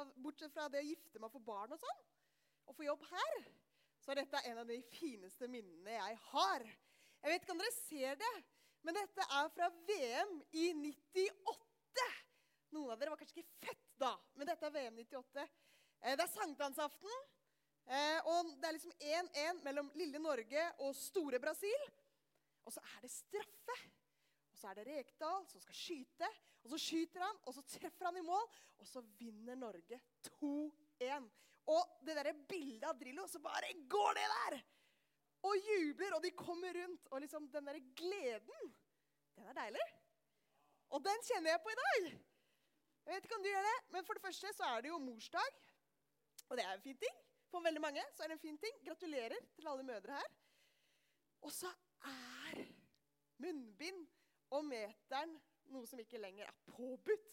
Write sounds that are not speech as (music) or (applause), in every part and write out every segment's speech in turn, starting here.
av, bortsett fra det å gifte meg for barn og sånn, og få jobb her, så er dette en av de fineste minnene jeg har. Jeg vet ikke om dere ser det, men dette er fra VM i 98. Noen av dere var kanskje ikke født da, men dette er VM 98. Eh, det er sankthansaften, eh, og det er liksom 1-1 mellom lille Norge og store Brasil. Og så er det straffe. Og så er det Rekdal som skal skyte. Og så skyter han, og så treffer han i mål. Og så vinner Norge 2-1. Og det der bildet av Drillo, så bare går det der! Og jubler, og de kommer rundt. Og liksom den der gleden, den er deilig. Og den kjenner jeg på i dag. Jeg vet ikke om du gjør det, men for det første så er det jo morsdag. Og det er en fin ting. For veldig mange så er det en fin ting. Gratulerer til alle mødre her. Og så er munnbind og meteren noe som ikke lenger er påbudt.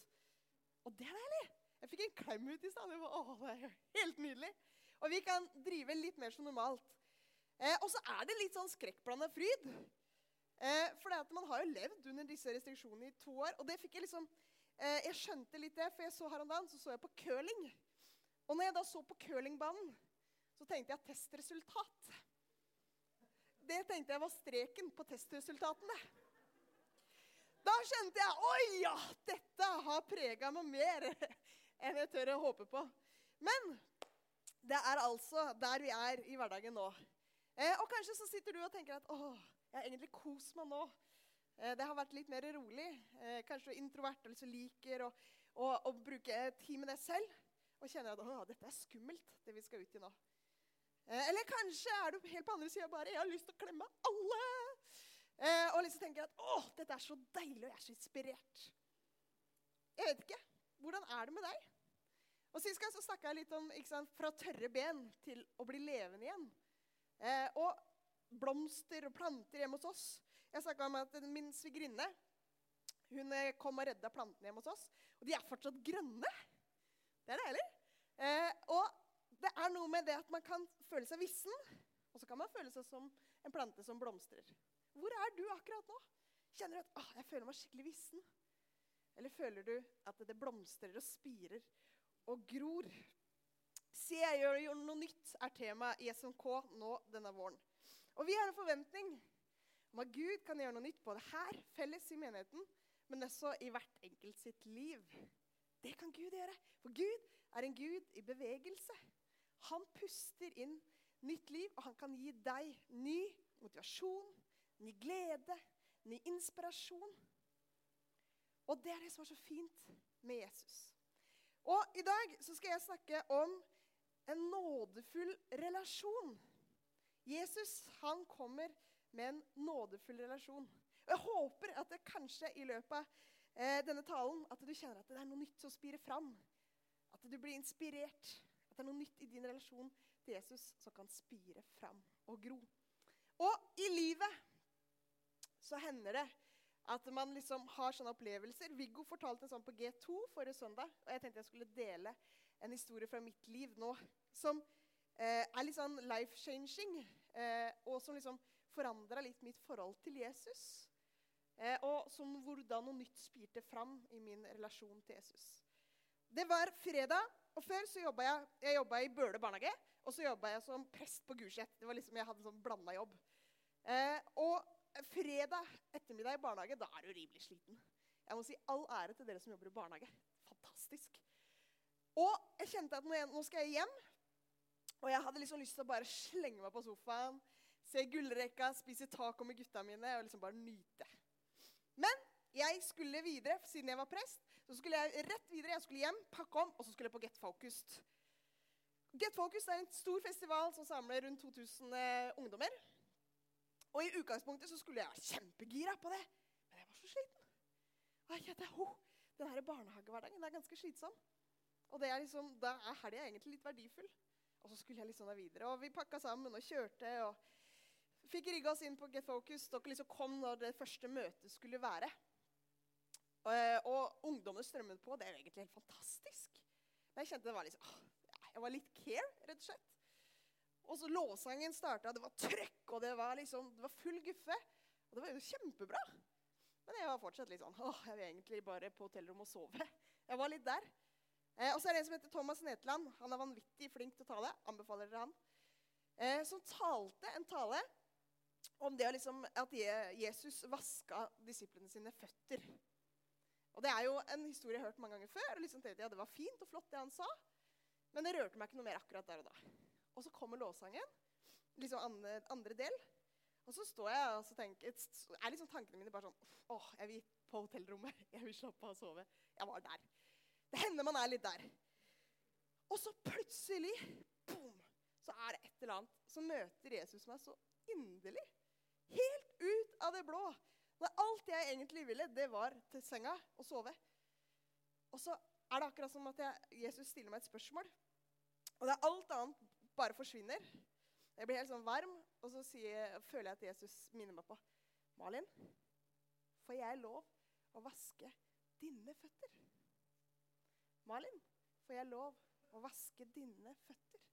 Og det er deilig. Jeg fikk en klem ut i stad. Det er helt nydelig. Og vi kan drive litt mer som normalt. Eh, og så er det litt sånn skrekkblanda fryd. Eh, for man har jo levd under disse restriksjonene i to år. Og det fikk jeg liksom eh, Jeg skjønte litt det, for jeg så her om dagen så, så jeg på curling. Og når jeg da så på curlingbanen, så tenkte jeg testresultat. Det tenkte jeg var streken på testresultatene. Da skjønte jeg oi ja, dette har prega meg mer (laughs) enn jeg tør å håpe på. Men det er altså der vi er i hverdagen nå. Eh, og kanskje så sitter du og tenker at åh, jeg har egentlig kost meg nå. Eh, det har vært litt mer rolig. Eh, kanskje du er introvert og så liker å, å, å, bruke tid med deg selv. Og kjenner at åh, dette er skummelt, det vi skal ut i nå. Eh, eller kanskje er du helt på andre sida bare jeg har lyst til å klemme alle. Eh, og liksom tenker at å, dette er så deilig, og jeg er så inspirert. Jeg vet ikke. Hvordan er det med deg? Og Sist gang så snakka jeg litt om sant, fra tørre ben til å bli levende igjen. Eh, og blomster og planter hjemme hos oss. Jeg snakka om at min svigerinne hun eh, kom og redda plantene hjemme hos oss. Og de er fortsatt grønne. Det er deilig. Eh, og det er noe med det at man kan føle seg vissen, og så kan man føle seg som en plante som blomstrer. Hvor er du akkurat nå? Kjenner du at ah, jeg føler meg skikkelig vissen? Eller føler du at det blomstrer og spirer og gror? Se, jeg gjør, noe nytt, er tema i SMK nå denne våren. Og vi har en forventning om at Gud kan gjøre noe nytt både her, felles i menigheten, men også i hvert enkelt sitt liv. Det kan Gud gjøre. For Gud er en Gud i bevegelse. Han puster inn nytt liv, og han kan gi deg ny motivasjon, ny glede, ny inspirasjon. Og det er det som er så fint med Jesus. Og i dag så skal jeg snakke om en nådefull relasjon. Jesus han kommer med en nådefull relasjon. Og Jeg håper at det kanskje i løpet av eh, denne talen at du kjenner at det er noe nytt som spirer fram. At du blir inspirert. At det er noe nytt i din relasjon til Jesus som kan spire fram og gro. Og i livet så hender det at man liksom har sånne opplevelser. Viggo fortalte en sånn på G2 forrige søndag. Og jeg tenkte jeg skulle dele en historie fra mitt liv nå som eh, er litt sånn life-changing. Eh, og som liksom forandra litt mitt forhold til Jesus. Eh, og som hvordan noe nytt spirte fram i min relasjon til Jesus. Det var fredag, og før så jobba jeg, jeg i Bøle barnehage. Og så jobba jeg som prest på Gulset. Det var liksom, Jeg hadde en sånn blanda jobb. Eh, og fredag ettermiddag i barnehage, da er du rimelig sliten. Jeg må si all ære til dere som jobber i barnehage. Fantastisk. Og jeg kjente at nå skal jeg hjem. Og jeg hadde liksom lyst til å bare slenge meg på sofaen, se gullrekka, spise taco med gutta mine og liksom bare nyte. Men jeg skulle videre, siden jeg var prest. Så skulle jeg rett videre, jeg skulle hjem, pakke om, og så skulle jeg på Get Focused. Get Focused er en stor festival som samler rundt 2000 eh, ungdommer. Og i utgangspunktet så skulle jeg være kjempegira på det, men jeg var så sliten. Kjente, oh, Den barnehagehverdagen er ganske slitsom. Og det er liksom, da er helga egentlig litt verdifull. Og så skulle jeg liksom da videre. Og vi pakka sammen og kjørte. og Fikk rigga oss inn på Get Focus. Dere liksom kom når det første møtet skulle være. Og, og ungdommene strømmet på. Det er egentlig helt fantastisk. Men jeg kjente det var liksom, jeg var litt care, rett og slett. Og så lovsangen starta, det var trøkk, og det var, liksom, det var full guffe. Og det var jo kjempebra. Men jeg var fortsatt litt sånn åh, jeg vil egentlig bare på hotellrommet og sove. Jeg var litt der. Eh, og så er det en som heter Thomas Netland. Han er vanvittig flink til å tale. Anbefaler dere han. Eh, som talte en tale om det liksom, at Jesus vaska disiplene sine føtter. Og Det er jo en historie jeg har hørt mange ganger før. og liksom tenkte ja, Det var fint og flott, det han sa. Men det rørte meg ikke noe mer akkurat der og da. Og så kommer lovsangen, liksom andre, andre del. Og så står jeg og tenker, er liksom tankene mine bare sånn åh, jeg vil på hotellrommet. (laughs) Jeg vil slappe av og sove. Jeg var der. Det hender man er litt der. Og så plutselig boom, så er det et eller annet. Så møter Jesus meg så inderlig. Helt ut av det blå. Når alt jeg egentlig ville, det var til senga og sove. Og så er det akkurat som at jeg, Jesus stiller meg et spørsmål. Og det er alt annet bare forsvinner. Jeg blir helt sånn varm, og så sier, føler jeg at Jesus minner meg på Malin, får jeg lov å vaske dine føtter? Malin, får jeg lov å vaske dine føtter?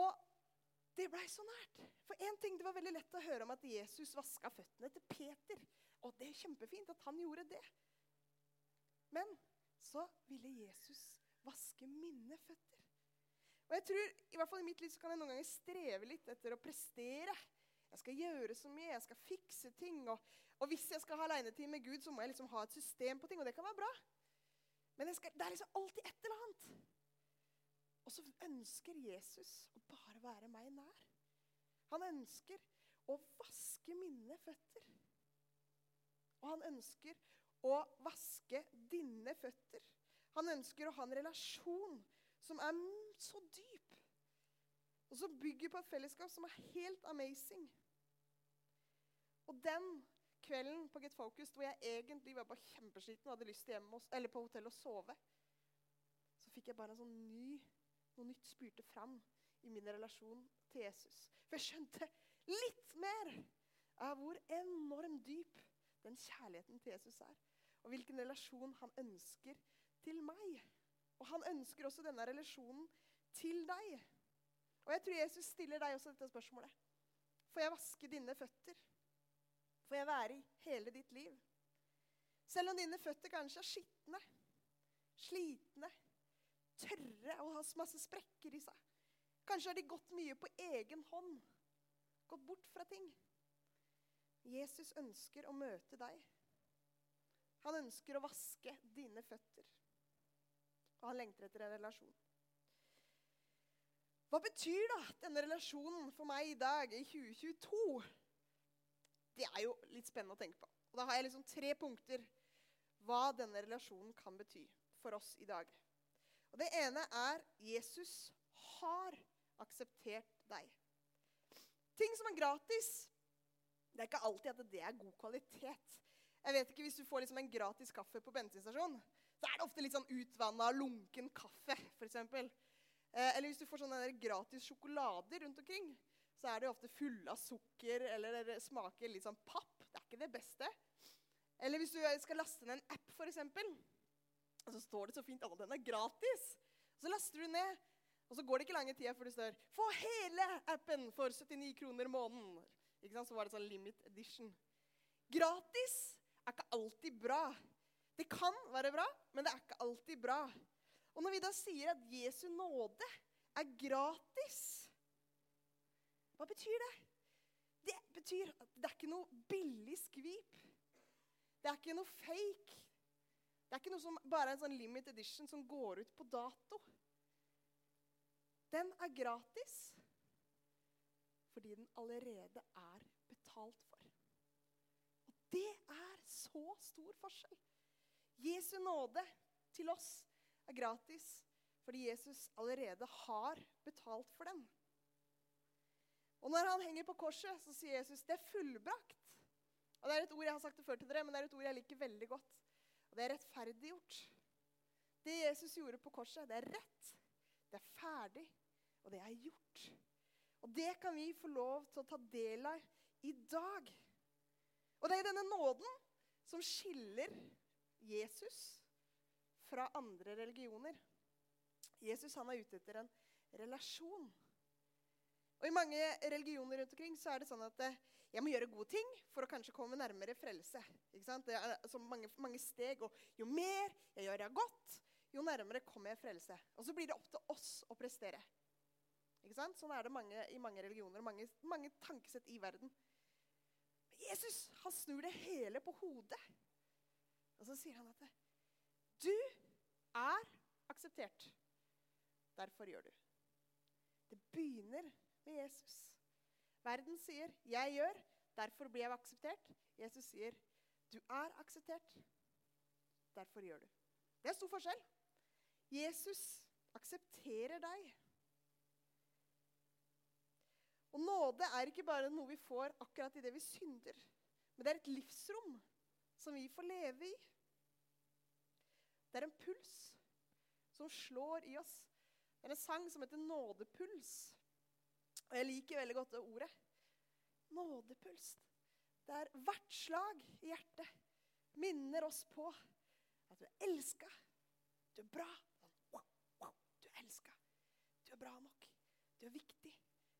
Og det blei så nært. For en ting, Det var veldig lett å høre om at Jesus vaska føttene til Peter. Og det er kjempefint at han gjorde det. Men så ville Jesus vaske mine føtter. Og jeg tror, i hvert fall i mitt liv så kan jeg noen ganger streve litt etter å prestere. Jeg skal gjøre så mye, jeg skal fikse ting. Og, og hvis jeg skal ha alenetid med Gud, så må jeg liksom ha et system på ting. Og det kan være bra. Men skal, det er liksom alltid et eller annet. Og så ønsker Jesus å bare være meg nær. Han ønsker å vaske mine føtter. Og han ønsker å vaske dine føtter. Han ønsker å ha en relasjon som er så dyp, og som bygger på et fellesskap som er helt amazing. Og den kvelden på Get Focused hvor jeg egentlig var bare kjempesliten og hadde lyst til hjem, eller på hotell å sove, så fikk jeg bare en sånn ny noe nytt spurte fram i min relasjon til Jesus. For jeg skjønte litt mer av hvor enormt dyp den kjærligheten til Jesus er. Og hvilken relasjon han ønsker til meg. Og han ønsker også denne relasjonen til deg. Og jeg tror Jesus stiller deg også dette spørsmålet. Får jeg vaske dine føtter? Får jeg være i hele ditt liv? Selv om dine føtter kanskje er skitne, slitne, tørre og har masse sprekker i seg. Kanskje har de gått mye på egen hånd, gått bort fra ting. Jesus ønsker å møte deg. Han ønsker å vaske dine føtter. Og han lengter etter en relasjon. Hva betyr da denne relasjonen for meg i dag, i 2022? Det er jo litt spennende å tenke på. Og Da har jeg liksom tre punkter hva denne relasjonen kan bety for oss i dag. Og Det ene er Jesus har akseptert deg. Ting som er gratis, det er ikke alltid at det er god kvalitet. Jeg vet ikke, Hvis du får liksom en gratis kaffe på bensinstasjon, så er det ofte litt sånn utvanna, lunken kaffe. For eksempel. Eh, eller hvis du får sånne gratis sjokolader rundt omkring, så er det ofte fulle av sukker eller smaker litt sånn papp. Det er ikke det beste. Eller hvis du skal laste ned en app, og så står det så fint at den er gratis. Så laster du ned, og så går det ikke lange tida før det står 'Få hele appen for 79 kroner måneden'. Ikke sant? Så var det sånn limit edition. Gratis er ikke alltid bra. Det kan være bra, men det er ikke alltid bra. Og når vi da sier at Jesu nåde er gratis, hva betyr det? Det betyr at det er ikke noe billig skvip. Det er ikke noe fake. Det er ikke noe som bare er en sånn limit edition som går ut på dato. Den er gratis fordi den allerede er betalt for. Og det er så stor forskjell. Jesu nåde til oss er gratis fordi Jesus allerede har betalt for den. Og når han henger på korset, så sier Jesus det er fullbrakt. Og Det er et ord jeg har sagt det før til dere, men det er et ord jeg liker veldig godt. Og det er rettferdiggjort. Det Jesus gjorde på korset, det er rett, det er ferdig, og det er gjort. Og det kan vi få lov til å ta del av i dag. Og det er denne nåden som skiller Jesus fra andre religioner. Jesus han er ute etter en relasjon. Og I mange religioner rundt omkring så er det sånn at eh, jeg må gjøre gode ting for å kanskje komme nærmere frelse. Ikke sant? Det er så mange, mange steg, og Jo mer jeg gjør jeg godt, jo nærmere kommer jeg frelse. Og så blir det opp til oss å prestere. Ikke sant? Sånn er det mange, i mange religioner og mange, mange tankesett i verden. Men Jesus han snur det hele på hodet. Og så sier han at du er akseptert. Derfor gjør du. Det begynner med Jesus. Verden sier 'jeg gjør', derfor blir jeg akseptert. Jesus sier 'du er akseptert', derfor gjør du. Det er stor forskjell. Jesus aksepterer deg. Og nåde er ikke bare noe vi får akkurat idet vi synder, men det er et livsrom som vi får leve i. Det er en puls som slår i oss. Det er en sang som heter 'Nådepuls'. Og jeg liker veldig godt det ordet. Nådepuls. Det er hvert slag i hjertet minner oss på at du er elska. Du er bra. Du er elska. Du er bra nok. Du er viktig.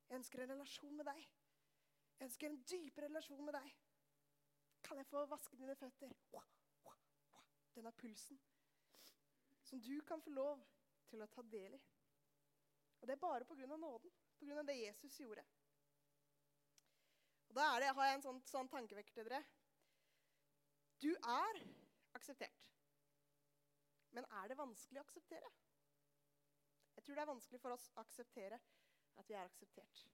Jeg ønsker en relasjon med deg. Jeg ønsker en dypere relasjon med deg. Kan jeg få vaske dine føtter? Denne pulsen som du kan få lov til å ta del i. Og det er bare pga. nåden, pga. det Jesus gjorde. Og Da det, har jeg en sånn, sånn tankevekker til dere. Du er akseptert. Men er det vanskelig å akseptere? Jeg tror det er vanskelig for oss å akseptere at vi er akseptert.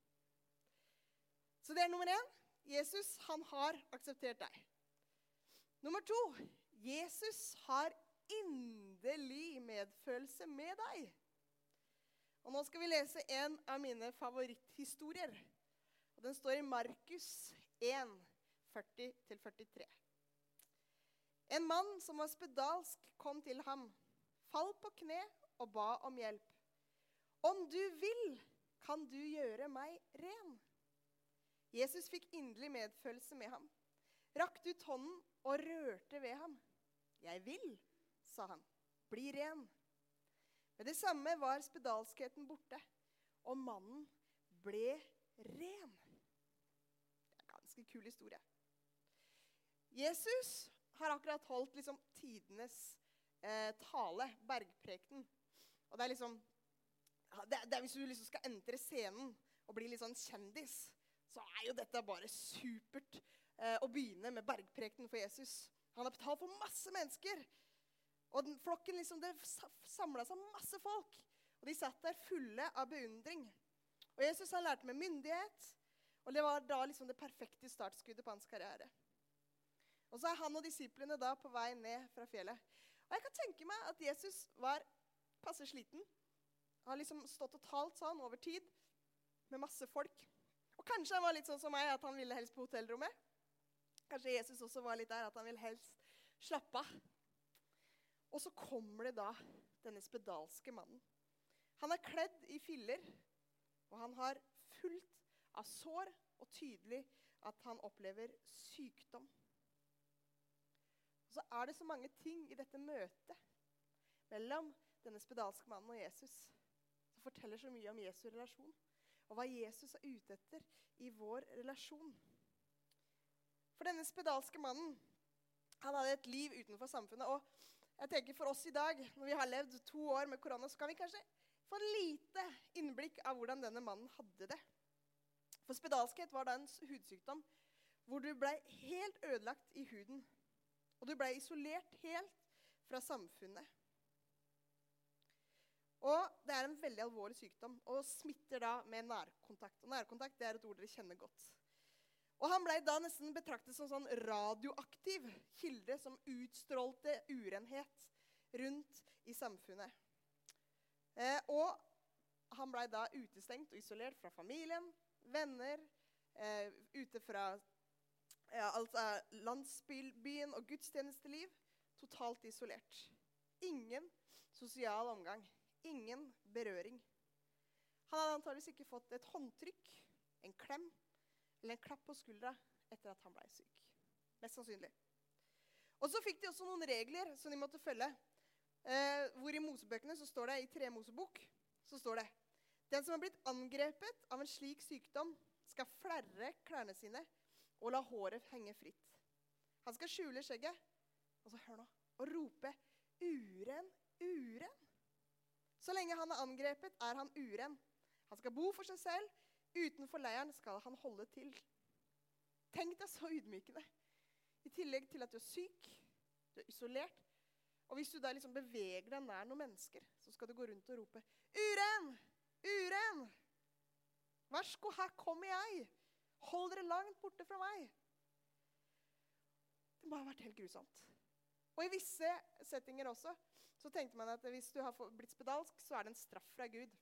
Så det er nummer én. Jesus, han har akseptert deg. Nummer to. Jesus har inderlig medfølelse med deg. Og Nå skal vi lese en av mine favoritthistorier. Og Den står i Markus 1, 40-43. En mann som var spedalsk, kom til ham, falt på kne og ba om hjelp. Om du vil, kan du gjøre meg ren. Jesus fikk inderlig medfølelse med ham, rakte ut hånden og rørte ved ham. Jeg vil, sa han. Bli ren. Med det samme var spedalskheten borte, og mannen ble ren. Det er en ganske kul historie. Jesus har akkurat holdt liksom, tidenes eh, tale, bergprekenen. Og det er liksom det, det er Hvis du liksom skal entre scenen og bli litt sånn kjendis, så er jo dette bare supert eh, å begynne med bergprekenen for Jesus. Han har betalt for masse mennesker. Og den flokken liksom, Det samla seg masse folk. Og de satt der fulle av beundring. Og Jesus han lærte med myndighet. Og det var da liksom det perfekte startskuddet på hans karriere. Og så er han og disiplene da på vei ned fra fjellet. Og jeg kan tenke meg at Jesus var passe sliten. Han har liksom stått og talt sånn over tid med masse folk. Og kanskje han var litt sånn som meg, at han ville helst på hotellrommet. Kanskje Jesus også var litt der, at han ville helst slappe av. Og så kommer det da denne spedalske mannen. Han er kledd i filler, og han har fullt av sår, og tydelig at han opplever sykdom. Og så er det så mange ting i dette møtet mellom denne spedalske mannen og Jesus som forteller så mye om Jesu relasjon, og hva Jesus er ute etter i vår relasjon. For denne spedalske mannen han hadde et liv utenfor samfunnet. og jeg tenker For oss i dag, når vi har levd to år med korona, så kan vi kanskje få en lite innblikk av hvordan denne mannen hadde det. For spedalskhet var da en hudsykdom hvor du ble helt ødelagt i huden. Og du ble isolert helt fra samfunnet. Og Det er en veldig alvorlig sykdom og smitter da med nærkontakt. Og Nærkontakt er et ord dere kjenner godt. Og Han ble da nesten betraktet som sånn radioaktiv kilde som utstrålte urenhet rundt i samfunnet. Eh, og han ble da utestengt og isolert fra familien, venner, eh, ute fra ja, altså landsbyen og gudstjenesteliv. Totalt isolert. Ingen sosial omgang. Ingen berøring. Han hadde antageligvis ikke fått et håndtrykk, en klem eller en klapp på skuldra etter at han ble syk. Mest sannsynlig. Og så fikk de også noen regler som de måtte følge. Eh, hvor I Mosebøkene så står det, i tre Mosebok så står det Den som har blitt angrepet av en slik sykdom, skal flerre klærne sine og la håret henge fritt. Han skal skjule skjegget og så hør nå, og rope 'uren, uren'. Så lenge han er angrepet, er han uren. Han skal bo for seg selv. Utenfor leiren skal han holde til. Tenk deg så ydmykende. I tillegg til at du er syk, du er isolert. Og hvis du da liksom beveger deg nær noen mennesker, så skal du gå rundt og rope 'Uren! Uren! Vær så her kommer jeg! Hold dere langt borte fra meg!' Det må ha vært helt grusomt. Og i visse settinger også så tenkte man at hvis du har blitt spedalsk, så er det en straff fra Gud.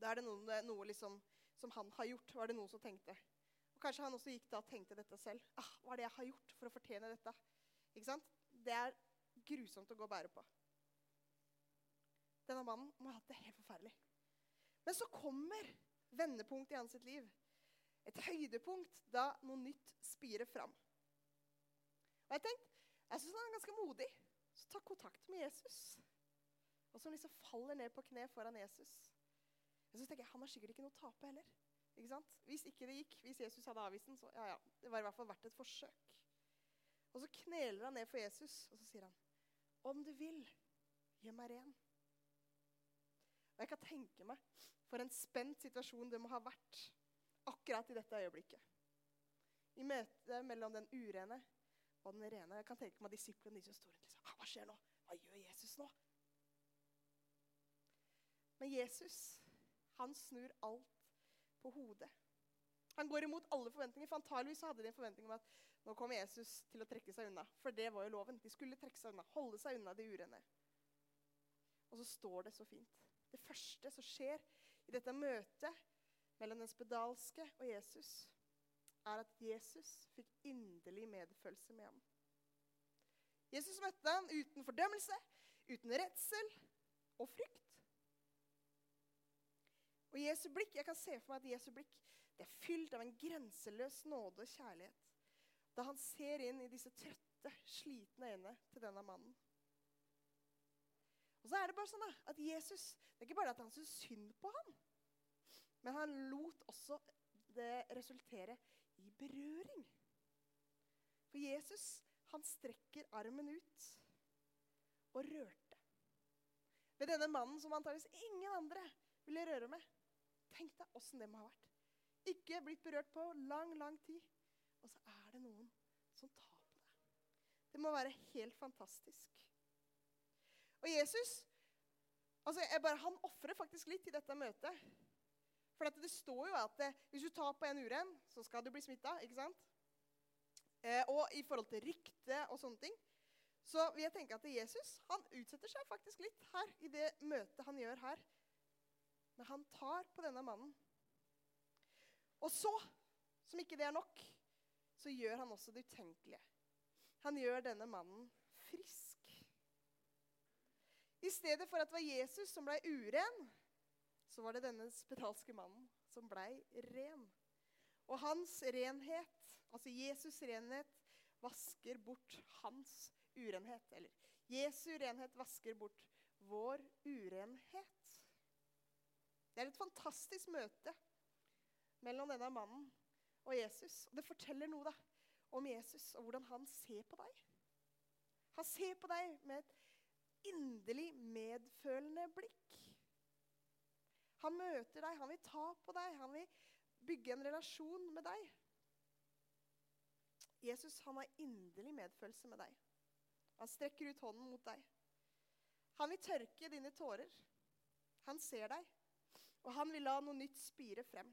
Da er det noe, noe liksom, som han har gjort, var det noen som tenkte. Og Kanskje han også gikk da og tenkte dette selv. Ah, hva er det jeg har gjort for å fortjene dette? Ikke sant? Det er grusomt å gå og bære på. Denne mannen må ha hatt det helt forferdelig. Men så kommer vendepunktet i hans liv. Et høydepunkt da noe nytt spirer fram. Og Jeg tenkte, jeg syns han er ganske modig. Så ta kontakt med Jesus. Og som liksom faller ned på kne foran Jesus. Men så tenker jeg, Han har sikkert ikke noe å tape heller. Ikke sant? Hvis ikke det gikk, hvis Jesus hadde avvist den, så ja, ja, det var i hvert fall verdt et forsøk. Og så kneler han ned for Jesus, og så sier han, 'Om du vil, gjør meg ren'. Og Jeg kan tenke meg for en spent situasjon det må ha vært akkurat i dette øyeblikket. I møtet mellom den urene og den rene. Jeg kan tenke meg disiplene de som står rundt. Liksom, Hva skjer nå? Hva gjør Jesus nå? Men Jesus, han snur alt på hodet. Han går imot alle forventninger. For antageligvis hadde de en forventning om at nå kommer Jesus til å trekke seg unna. For det var jo loven. De skulle trekke seg unna, holde seg unna de urene. Og så står det så fint. Det første som skjer i dette møtet mellom den spedalske og Jesus, er at Jesus fikk inderlig medfølelse med ham. Jesus møtte ham uten fordømmelse, uten redsel og frykt. Og Jesu blikk, Jeg kan se for meg at Jesu blikk det er fylt av en grenseløs nåde og kjærlighet da han ser inn i disse trøtte, slitne øynene til denne mannen. Og så er det bare sånn da, at Jesus Det er ikke bare at han syntes synd på ham, men han lot også det resultere i berøring. For Jesus, han strekker armen ut og rørte. Ved denne mannen som antakeligvis ingen andre ville røre med. Tenk deg åssen det må ha vært. Ikke blitt berørt på lang, lang tid. Og så er det noen som tar på deg. Det må være helt fantastisk. Og Jesus altså bare, han ofrer faktisk litt i dette møtet. For det står jo at eh, hvis du tar på en uren, så skal du bli smitta. sant? og i forhold til rykte og sånne ting, så vil jeg tenke at Jesus han utsetter seg faktisk litt her i det møtet han gjør her. Men han tar på denne mannen. Og så, som ikke det er nok, så gjør han også det utenkelige. Han gjør denne mannen frisk. I stedet for at det var Jesus som ble uren, så var det denne spedalske mannen som blei ren. Og hans renhet, altså Jesus' renhet, vasker bort hans urenhet. Eller Jesu renhet vasker bort vår urenhet. Det er et fantastisk møte mellom denne mannen og Jesus. Og det forteller noe da, om Jesus og hvordan han ser på deg. Han ser på deg med et inderlig medfølende blikk. Han møter deg, han vil ta på deg, han vil bygge en relasjon med deg. Jesus han har inderlig medfølelse med deg. Han strekker ut hånden mot deg. Han vil tørke dine tårer. Han ser deg, og han vil la noe nytt spire frem.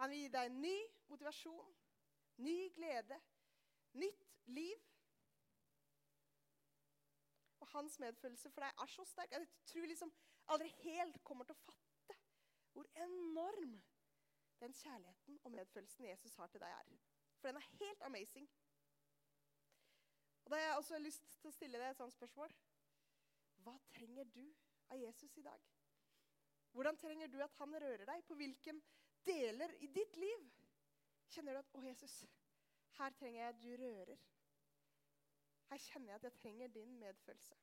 Han vil gi deg ny motivasjon, ny glede, nytt liv. Og hans medfølelse for deg er så sterk. at Jeg tror liksom aldri helt kommer til å fatte hvor enorm den kjærligheten og medfølelsen Jesus har til deg, er. For den er helt amazing. Og Da har jeg også lyst til å stille deg et sånt spørsmål. Hva trenger du av Jesus i dag? Hvordan trenger du at han rører deg? På hvilke deler i ditt liv kjenner du at 'Å, Jesus, her trenger jeg at du rører'. Her kjenner jeg at jeg trenger din medfølelse.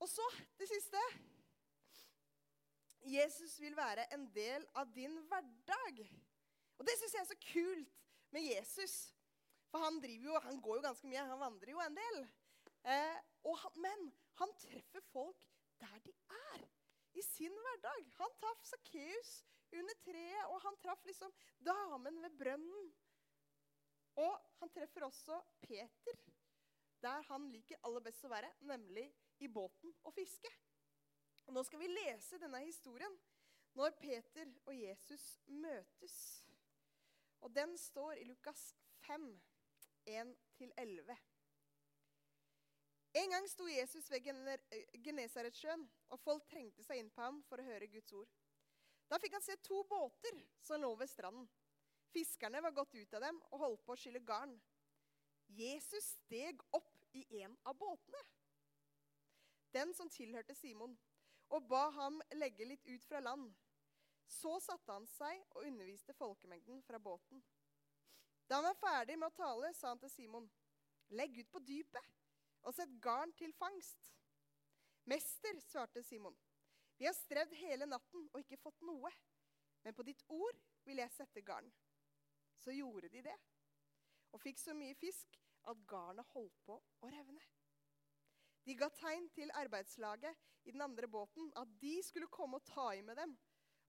Og så det siste. Jesus vil være en del av din hverdag. Og det syns jeg er så kult med Jesus. For han, jo, han går jo ganske mye. Han vandrer jo en del. Eh, han, men han treffer folk der de er. I sin hverdag. Han traff Sakkeus under treet, og han traff liksom damen ved brønnen. Og han treffer også Peter der han liker aller best å være, nemlig i båten og fiske. Og nå skal vi lese denne historien når Peter og Jesus møtes. Og den står i Lukas 5, 1-11. En gang sto Jesus ved Genesaretsjøen, og folk trengte seg inn på ham for å høre Guds ord. Da fikk han se to båter som lå ved stranden. Fiskerne var gått ut av dem og holdt på å skylle garn. Jesus steg opp i en av båtene, den som tilhørte Simon, og ba ham legge litt ut fra land. Så satte han seg og underviste folkemengden fra båten. Da han var ferdig med å tale, sa han til Simon, 'Legg ut på dypet og sett garn til fangst.' 'Mester', svarte Simon, 'vi har strevd hele natten og ikke fått noe.' 'Men på ditt ord vil jeg sette garn.' Så gjorde de det, og fikk så mye fisk at garnet holdt på å revne. De ga tegn til arbeidslaget i den andre båten at de skulle komme og ta i med dem.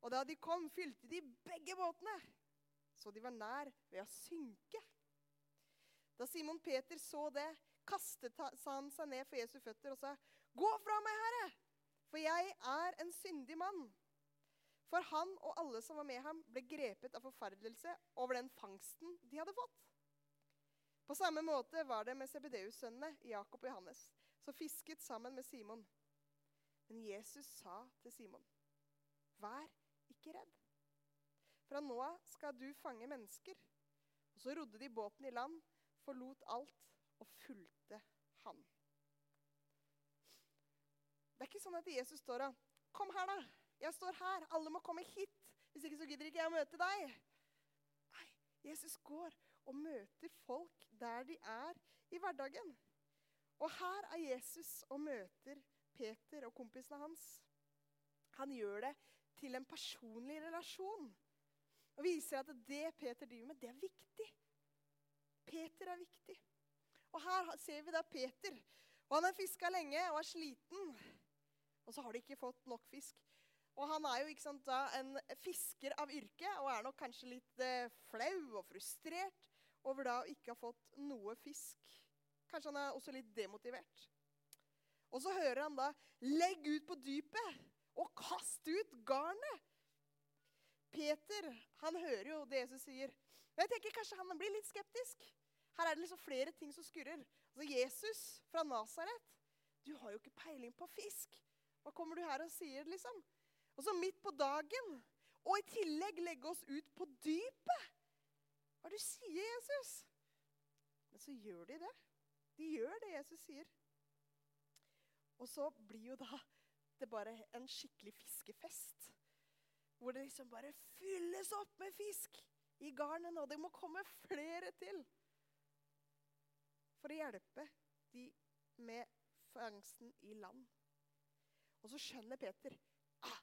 Og da de kom, fylte de begge båtene, så de var nær ved å synke. Da Simon Peter så det, kastet han seg ned for Jesu føtter og sa, 'Gå fra meg, Herre, for jeg er en syndig mann.' For han og alle som var med ham, ble grepet av forferdelse over den fangsten de hadde fått. På samme måte var det med Sebedeus-sønnene Jakob og Johannes, som fisket sammen med Simon. Men Jesus sa til Simon, 'Vær ikke redd. Fra nå av skal du fange mennesker.' Og Så rodde de båten i land, forlot alt og fulgte han. Det er ikke sånn at Jesus står og 'Kom her, da. Jeg står her. Alle må komme hit. Hvis ikke så gidder ikke jeg å møte deg.' Nei, Jesus går og møter folk der de er i hverdagen. Og her er Jesus og møter Peter og kompisene hans. Han gjør det til en personlig relasjon. Og viser at det Peter driver med, det er viktig. Peter er viktig. Og her ser vi da Peter. Og han har fiska lenge og er sliten. Og så har de ikke fått nok fisk. Og han er jo sant, da, en fisker av yrke og er nok kanskje litt eh, flau og frustrert over da å ikke ha fått noe fisk. Kanskje han er også litt demotivert. Og så hører han da 'Legg ut på dypet og kast ut garnet'. Peter han hører jo det Jesus sier. Men jeg tenker Kanskje han blir litt skeptisk. Her er det liksom flere ting som skurrer. Altså Jesus fra Nasaret, du har jo ikke peiling på fisk. Hva kommer du her og sier, liksom? Og så midt på dagen. Og i tillegg legge oss ut på dypet. Hva er det du sier, Jesus? Men så gjør de det. De gjør det Jesus sier. Og så blir jo da det bare en skikkelig fiskefest. Hvor det liksom bare fylles opp med fisk i garnet, og det må komme flere til. For å hjelpe de med fangsten i land. Og så skjønner Peter ah,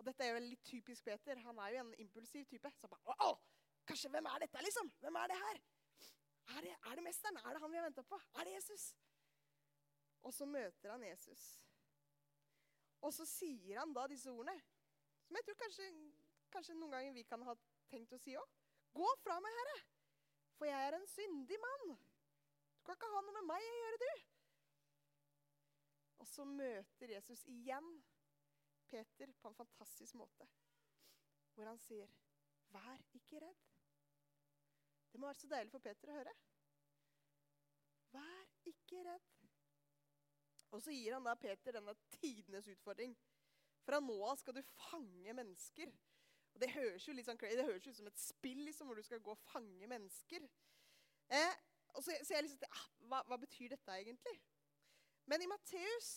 Og dette er jo litt typisk Peter. Han er jo en impulsiv type. Så bare, å, Kanskje, Hvem er dette, liksom? Hvem er det her? Er det, er det mesteren? Er det han vi har venta på? Er det Jesus? Og så møter han Jesus. Og så sier han da disse ordene, som jeg tror kanskje, kanskje noen ganger vi kan ha tenkt å si òg. Gå fra meg, Herre, for jeg er en syndig mann. Du kan ikke ha noe med meg å gjøre, du. Og så møter Jesus igjen Peter på en fantastisk måte, hvor han sier, 'Vær ikke redd'. Det må være så deilig for Peter å høre. Vær ikke redd. Og så gir han da Peter denne tidenes utfordring. Fra nå av skal du fange mennesker. Og Det høres jo litt sånn, det høres ut som et spill liksom, hvor du skal gå og fange mennesker. Eh, og så, så jeg liksom, ah, hva, hva, betyr dette egentlig? Men i Matteus,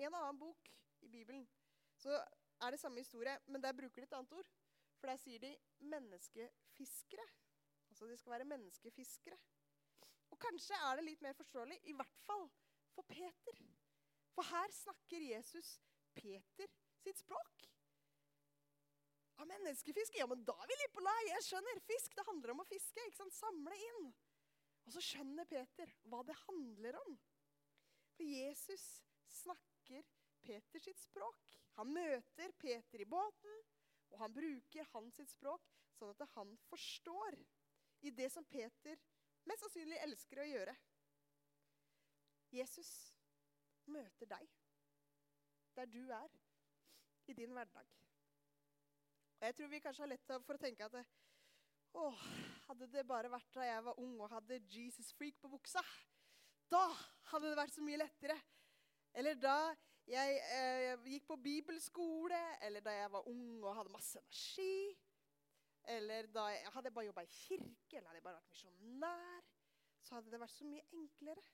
en annen bok i Bibelen, så er det samme historie, men der bruker de et annet ord. For der sier de 'menneskefiskere'. Altså de skal være menneskefiskere. Og kanskje er det litt mer forståelig, i hvert fall for Peter. For her snakker Jesus Peter sitt språk. Av menneskefiske? Ja, men da er vi litt på lag. Jeg skjønner. Fisk, det handler om å fiske. ikke sant? Samle inn. Og så skjønner Peter hva det handler om. For Jesus snakker Peter sitt språk. Han møter Peter i båten, og han bruker hans sitt språk sånn at han forstår i det som Peter mest sannsynlig elsker å gjøre. Jesus møter deg der du er, i din hverdag. Og jeg tror vi kanskje har lett for å tenke at å, hadde det bare vært da jeg var ung og hadde Jesus freak på buksa, da hadde det vært så mye lettere. Eller da jeg eh, gikk på bibelskole, eller da jeg var ung og hadde masse energi. Eller da jeg hadde bare jobba i kirke, eller hadde jeg bare vært misjonær. Så hadde det vært så mye enklere.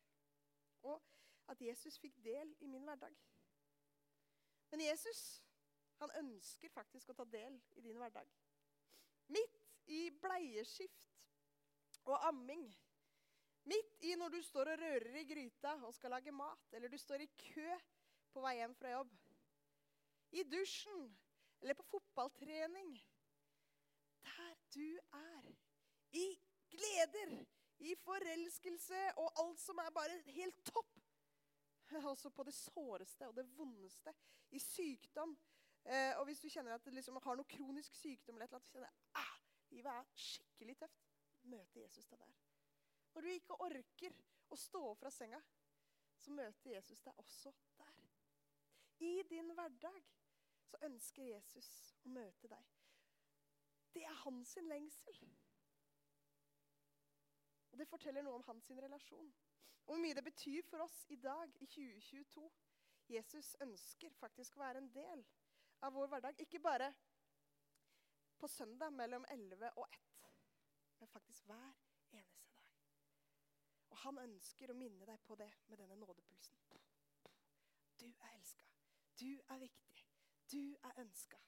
Og at Jesus fikk del i min hverdag. Men Jesus han ønsker faktisk å ta del i din hverdag. Midt i bleieskift og amming. Midt i når du står og rører i gryta og skal lage mat, eller du står i kø på vei hjem fra jobb. I dusjen eller på fotballtrening. Der du er. I gleder, i forelskelse og alt som er bare helt topp. (laughs) Også på det såreste og det vondeste. I sykdom. Eh, og hvis du kjenner at du liksom har noe kronisk sykdom, eller et eller annet, kjenner ah, livet er skikkelig tøft, Møte Jesus deg der. Når du ikke orker å stå opp fra senga, så møter Jesus deg også der. I din hverdag så ønsker Jesus å møte deg. Det er hans lengsel. Og det forteller noe om hans relasjon. Og hvor mye det betyr for oss i dag, i 2022. Jesus ønsker faktisk å være en del av vår hverdag. Ikke bare på søndag mellom 11 og 1, men faktisk hver eneste dag. Og han ønsker å minne deg på det med denne nådepulsen. Du er elska. Du er viktig. Du er ønska.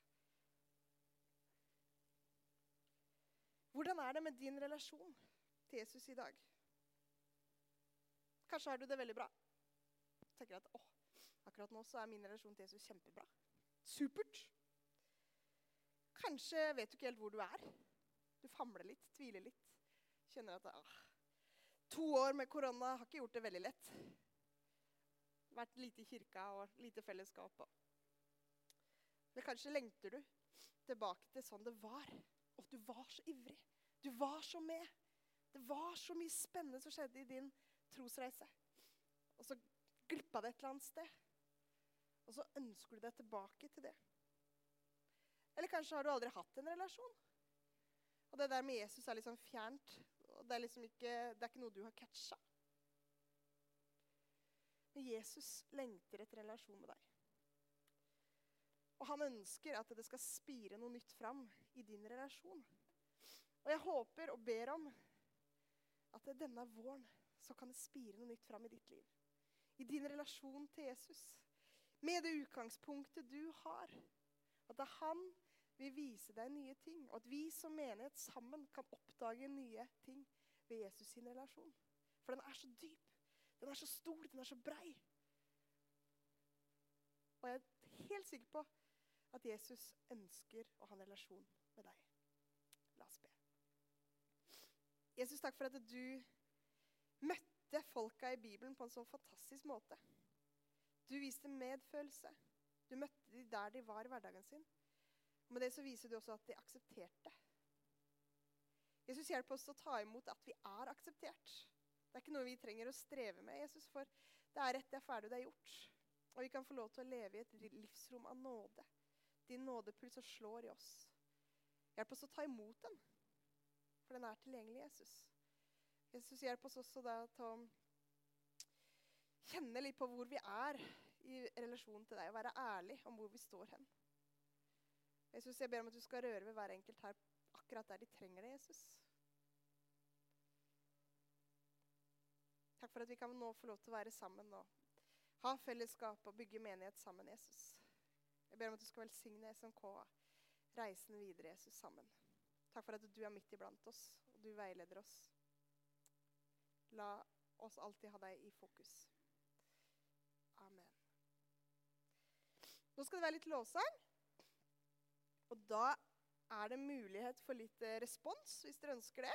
Hvordan er det med din relasjon til Jesus i dag? Kanskje har du det veldig bra. Tenker at, Akkurat nå er min relasjon til Jesus kjempebra. Supert. Kanskje vet du ikke helt hvor du er. Du famler litt, tviler litt. Kjenner at ah, to år med korona har ikke gjort det veldig lett. Vært lite i kirka og lite fellesskap. Men kanskje lengter du tilbake til sånn det var. Og du var så ivrig. Du var så med. Det var så mye spennende som skjedde i din trosreise. Og så glippa det et eller annet sted. Og så ønsker du deg tilbake til det. Eller kanskje har du aldri hatt en relasjon. Og det der med Jesus er liksom fjernt. og Det er liksom ikke, det er ikke noe du har catcha. Men Jesus lengter etter relasjon med deg. Og han ønsker at det skal spire noe nytt fram i din relasjon. Og jeg håper og ber om at denne våren så kan det spire noe nytt fram i ditt liv. I din relasjon til Jesus. Med det utgangspunktet du har. At det er han vil vise deg nye ting. Og at vi som menighet sammen kan oppdage nye ting ved Jesus sin relasjon. For den er så dyp, den er så stor, den er så brei. Og jeg er helt sikker på at Jesus ønsker å ha en relasjon med deg. La oss be. Jesus, takk for at du møtte folka i Bibelen på en så fantastisk måte. Du viste medfølelse. Du møtte dem der de var i hverdagen sin. Og med det så viser du også at de aksepterte. Jesus hjelper oss å ta imot at vi er akseptert. Det er ikke noe vi trenger å streve med, Jesus, for det er rett, det er ferdig, det er gjort. Og vi kan få lov til å leve i et livsrom av nåde. Din nådepuls som slår i oss. Hjelp oss å ta imot den, for den er tilgjengelig, Jesus. Jesus hjelp oss også da til å kjenne litt på hvor vi er i relasjon til deg, og være ærlig om hvor vi står hen. Jesus, jeg ber om at du skal røre ved hver enkelt her akkurat der de trenger det, Jesus. Takk for at vi kan nå få lov til å være sammen og ha fellesskap og bygge menighet sammen, Jesus. Jeg ber om at du skal velsigne SMK reisen videre, Jesus, sammen. Takk for at du er midt iblant oss, og du veileder oss. La oss alltid ha deg i fokus. Amen. Nå skal det være litt lovsang. Og da er det mulighet for litt eh, respons, hvis dere ønsker det.